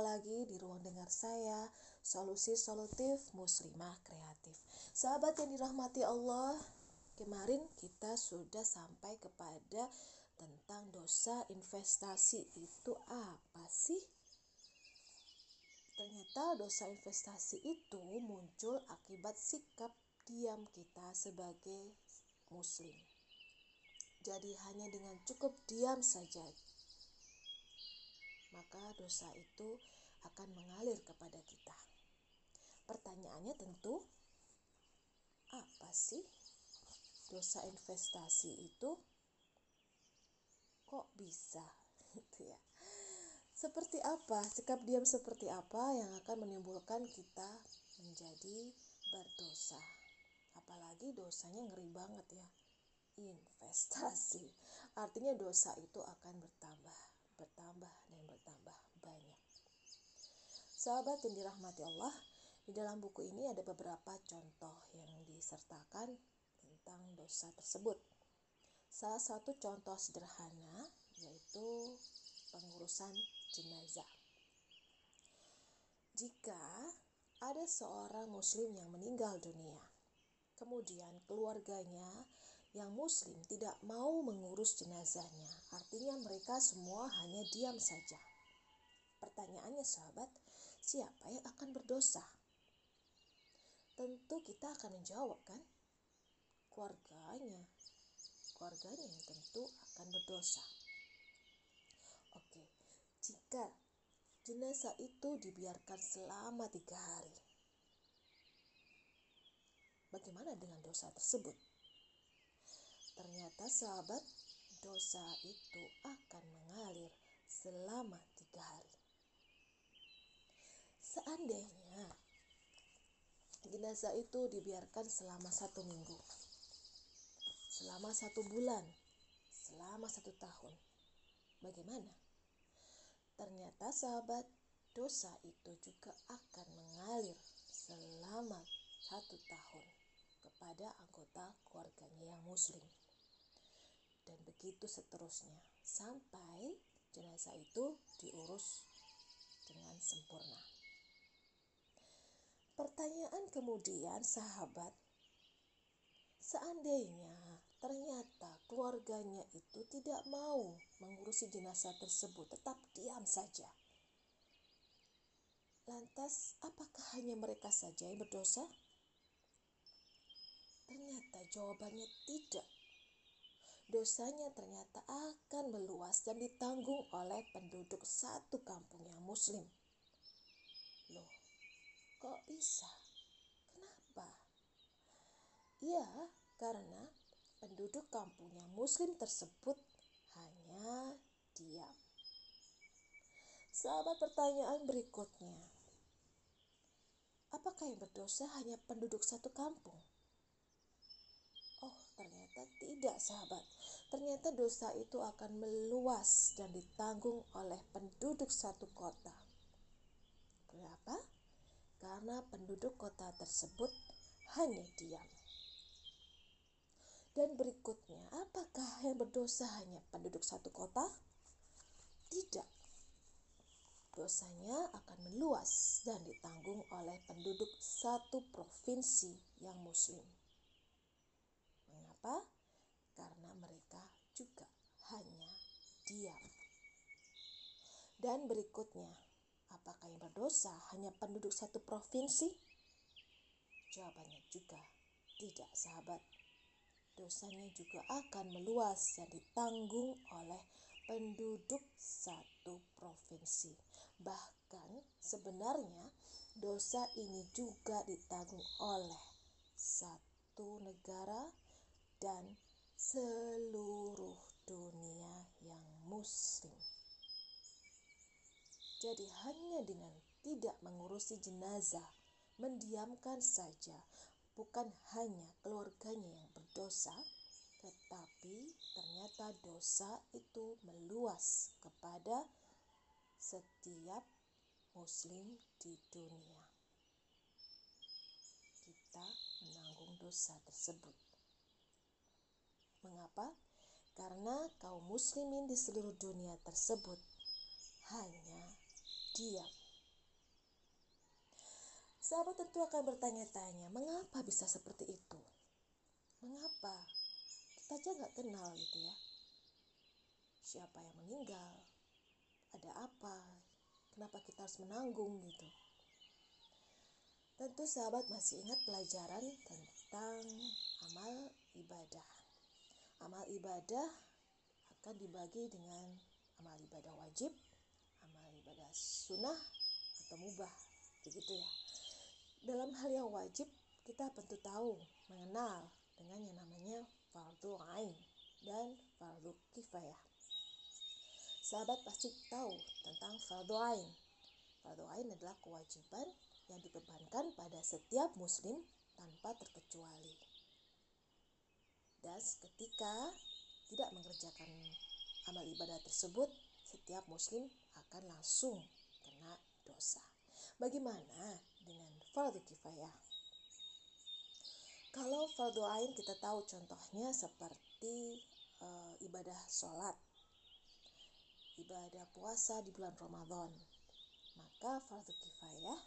lagi di ruang dengar saya Solusi Solutif Muslimah Kreatif Sahabat yang dirahmati Allah Kemarin kita sudah sampai kepada tentang dosa investasi itu apa sih? Ternyata dosa investasi itu muncul akibat sikap diam kita sebagai muslim. Jadi hanya dengan cukup diam saja maka dosa itu akan mengalir kepada kita. Pertanyaannya tentu apa sih dosa investasi itu? Kok bisa? Gitu ya. Seperti apa, sikap diam seperti apa yang akan menimbulkan kita menjadi berdosa? Apalagi dosanya ngeri banget ya. Investasi. Artinya dosa itu akan bertambah, bertambah dan bertambah banyak. Sahabat yang dirahmati Allah, di dalam buku ini ada beberapa contoh yang disertakan tentang dosa tersebut. Salah satu contoh sederhana yaitu pengurusan jenazah. Jika ada seorang muslim yang meninggal dunia, kemudian keluarganya yang muslim tidak mau mengurus jenazahnya, artinya mereka semua hanya diam saja. Pertanyaannya sahabat, siapa yang akan berdosa? Tentu kita akan menjawab kan? Keluarganya. Keluarganya yang tentu akan berdosa. Oke, jika jenazah itu dibiarkan selama tiga hari, bagaimana dengan dosa tersebut? Ternyata sahabat, dosa itu akan mengalir selama tiga hari. Seandainya jenazah itu dibiarkan selama satu minggu, selama satu bulan, selama satu tahun, bagaimana? Ternyata sahabat, dosa itu juga akan mengalir selama satu tahun kepada anggota keluarganya yang muslim. Dan begitu seterusnya sampai jenazah itu diurus dengan sempurna. Pertanyaan kemudian sahabat, seandainya ternyata keluarganya itu tidak mau mengurusi jenazah tersebut, tetap diam saja. Lantas, apakah hanya mereka saja yang berdosa? Ternyata jawabannya tidak. Dosanya ternyata akan meluas dan ditanggung oleh penduduk satu kampung yang muslim. Loh, kok bisa? Kenapa? Ya, karena penduduk kampungnya muslim tersebut hanya diam. Sahabat pertanyaan berikutnya. Apakah yang berdosa hanya penduduk satu kampung? Tidak, sahabat. Ternyata dosa itu akan meluas dan ditanggung oleh penduduk satu kota. Kenapa? Karena penduduk kota tersebut hanya diam. Dan berikutnya, apakah yang berdosa hanya penduduk satu kota? Tidak. Dosanya akan meluas dan ditanggung oleh penduduk satu provinsi yang muslim. Mengapa? Karena mereka juga hanya diam. Dan berikutnya, apakah yang berdosa hanya penduduk satu provinsi? Jawabannya juga tidak, sahabat dosanya juga akan meluas dan ditanggung oleh penduduk satu provinsi. Bahkan sebenarnya dosa ini juga ditanggung oleh satu negara dan seluruh dunia yang muslim. Jadi hanya dengan tidak mengurusi jenazah, mendiamkan saja, bukan hanya keluarganya yang berdosa, tetapi ternyata dosa itu meluas kepada setiap Muslim di dunia. Kita menanggung dosa tersebut. Mengapa? apa? Karena kaum muslimin di seluruh dunia tersebut hanya diam. Sahabat tentu akan bertanya-tanya, mengapa bisa seperti itu? Mengapa? Kita aja nggak kenal gitu ya. Siapa yang meninggal? Ada apa? Kenapa kita harus menanggung gitu? Tentu sahabat masih ingat pelajaran tentang amal ibadah. Amal ibadah akan dibagi dengan amal ibadah wajib, amal ibadah sunnah atau mubah, begitu ya. Dalam hal yang wajib, kita tentu tahu, mengenal dengan yang namanya fardu ain dan fardu kifayah. Sahabat pasti tahu tentang fardu ain. Fardu ain adalah kewajiban yang dibebankan pada setiap muslim tanpa terkecuali. Dan ketika tidak mengerjakan amal ibadah tersebut, setiap muslim akan langsung kena dosa. Bagaimana dengan fardu kifayah? Kalau fardu ain kita tahu contohnya seperti e, ibadah sholat, ibadah puasa di bulan Ramadan. Maka fardu kifayah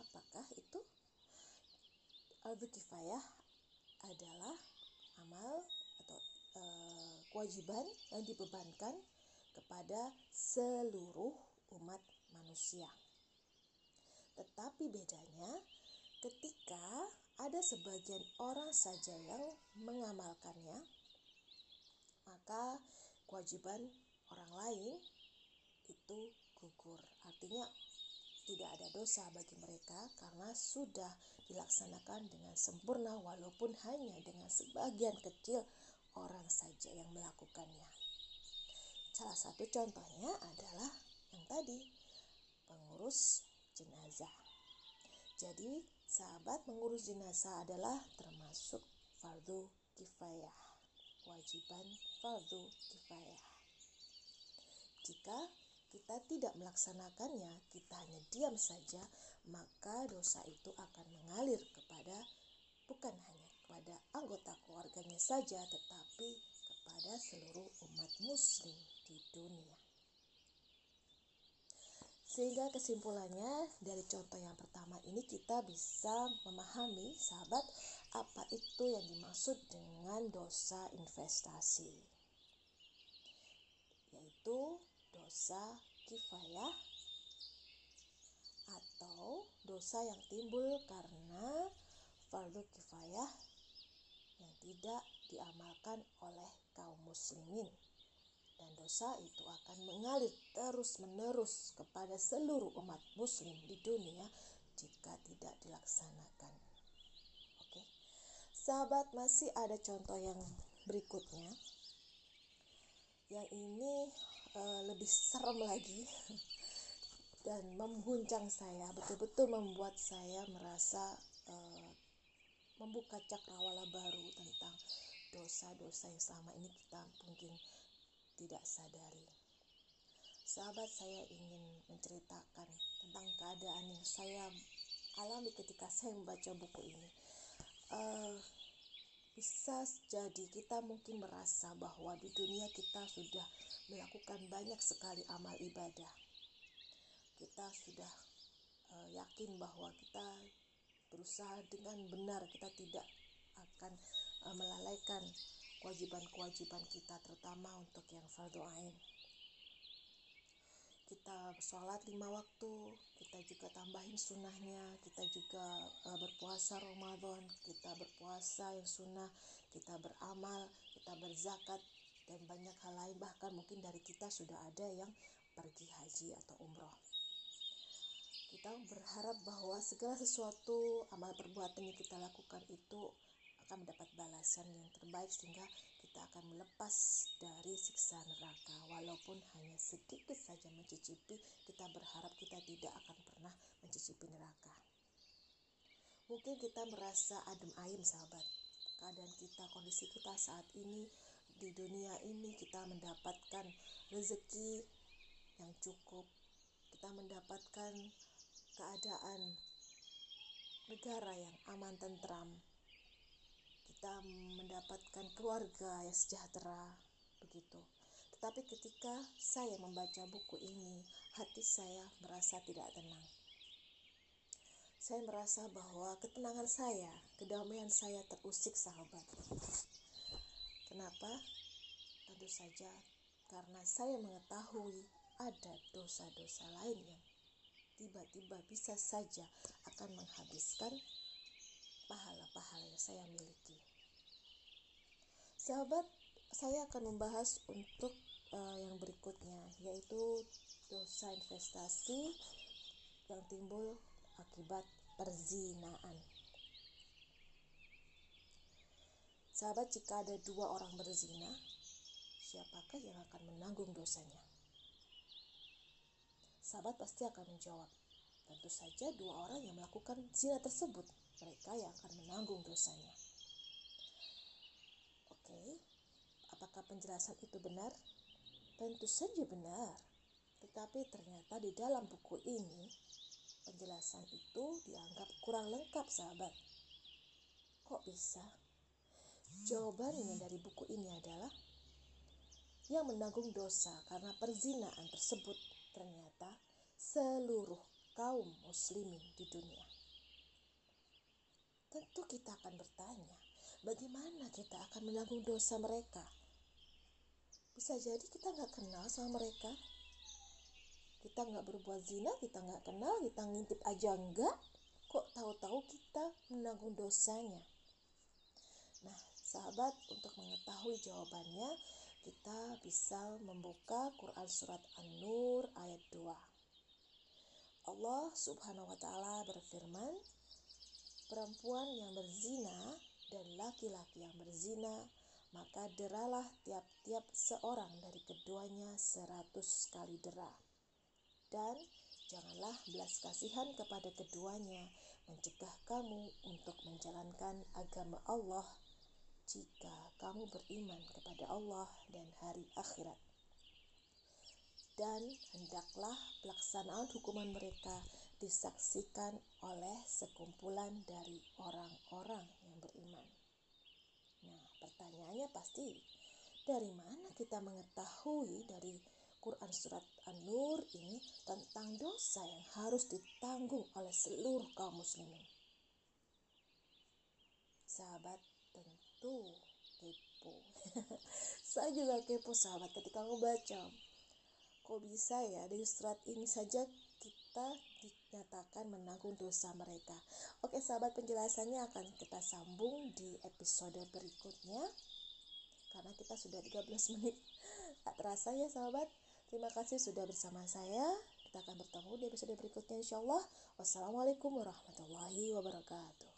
apakah itu? Fardu kifayah adalah amal atau e, kewajiban yang dibebankan kepada seluruh umat manusia. Tetapi bedanya ketika ada sebagian orang saja yang mengamalkannya, maka kewajiban orang lain itu gugur. Artinya tidak ada dosa bagi mereka karena sudah dilaksanakan dengan sempurna walaupun hanya dengan sebagian kecil orang saja yang melakukannya. Salah satu contohnya adalah yang tadi pengurus jenazah. Jadi, sahabat mengurus jenazah adalah termasuk fardu kifayah, kewajiban fardu kifayah. Jika kita tidak melaksanakannya, kita hanya diam saja, maka dosa itu akan mengalir kepada bukan hanya kepada anggota keluarganya saja, tetapi kepada seluruh umat muslim di dunia. Sehingga kesimpulannya dari contoh yang pertama ini kita bisa memahami sahabat apa itu yang dimaksud dengan dosa investasi. Yaitu dosa kifayah atau dosa yang timbul karena fardu kifayah yang tidak diamalkan oleh kaum muslimin dan dosa itu akan mengalir terus-menerus kepada seluruh umat muslim di dunia jika tidak dilaksanakan. Oke. Sahabat, masih ada contoh yang berikutnya. Yang ini e, lebih serem lagi dan mengguncang saya, betul-betul membuat saya merasa e, membuka cakrawala baru tentang dosa-dosa yang selama ini kita mungkin tidak sadari. Sahabat saya ingin menceritakan tentang keadaan yang saya alami ketika saya membaca buku ini. Uh, bisa jadi kita mungkin merasa bahwa di dunia kita sudah melakukan banyak sekali amal ibadah. Kita sudah uh, yakin bahwa kita berusaha dengan benar, kita tidak akan uh, melalaikan kewajiban-kewajiban kita terutama untuk yang fardu ain kita sholat lima waktu kita juga tambahin sunnahnya kita juga uh, berpuasa Ramadan kita berpuasa yang sunnah kita beramal kita berzakat dan banyak hal lain. Bahkan mungkin dari kita sudah ada yang pergi haji atau umroh. Kita berharap bahwa segala sesuatu amal perbuatan yang kita lakukan itu akan mendapat balasan yang terbaik sehingga kita akan melepas dari siksa neraka. Walaupun hanya sedikit saja mencicipi kita berharap kita tidak akan pernah mencicipi neraka. Mungkin kita merasa adem ayem sahabat. Keadaan kita kondisi kita saat ini di dunia ini kita mendapatkan rezeki yang cukup. Kita mendapatkan keadaan negara yang aman tentram kita mendapatkan keluarga yang sejahtera begitu. Tetapi ketika saya membaca buku ini, hati saya merasa tidak tenang. Saya merasa bahwa ketenangan saya, kedamaian saya terusik sahabat. Kenapa? Tentu saja karena saya mengetahui ada dosa-dosa lain yang tiba-tiba bisa saja akan menghabiskan pahala-pahala yang saya miliki. Sahabat, saya akan membahas untuk uh, yang berikutnya yaitu dosa investasi yang timbul akibat perzinaan. Sahabat, jika ada dua orang berzina, siapakah yang akan menanggung dosanya? Sahabat pasti akan menjawab, tentu saja dua orang yang melakukan zina tersebut, mereka yang akan menanggung dosanya. Oke, apakah penjelasan itu benar? Tentu saja benar. Tetapi ternyata di dalam buku ini penjelasan itu dianggap kurang lengkap, sahabat. Kok bisa? Jawabannya dari buku ini adalah yang menanggung dosa karena perzinaan tersebut ternyata seluruh kaum muslimin di dunia. Tentu kita akan bertanya, bagaimana kita akan menanggung dosa mereka? Bisa jadi kita nggak kenal sama mereka. Kita nggak berbuat zina kita nggak kenal kita ngintip aja enggak kok tahu-tahu kita menanggung dosanya? Nah sahabat untuk mengetahui jawabannya kita bisa membuka Quran surat An-Nur ayat 2 Allah subhanahu wa ta'ala berfirman perempuan yang berzina dan laki-laki yang berzina maka deralah tiap-tiap seorang dari keduanya seratus kali dera. Dan janganlah belas kasihan kepada keduanya mencegah kamu untuk menjalankan agama Allah jika kamu beriman kepada Allah dan hari akhirat. Dan hendaklah pelaksanaan hukuman mereka disaksikan oleh sekumpulan dari orang-orang yang beriman. Pertanyaannya pasti dari mana kita mengetahui dari Quran surat An-Nur ini tentang dosa yang harus ditanggung oleh seluruh kaum muslimin? Sahabat tentu kepo. Saya juga kepo sahabat ketika membaca. Kok bisa ya dari surat ini saja kita dinyatakan menanggung dosa mereka. Oke sahabat penjelasannya akan kita sambung di episode berikutnya karena kita sudah 13 menit. Tak terasa ya sahabat. Terima kasih sudah bersama saya. Kita akan bertemu di episode berikutnya insya Allah. Wassalamualaikum warahmatullahi wabarakatuh.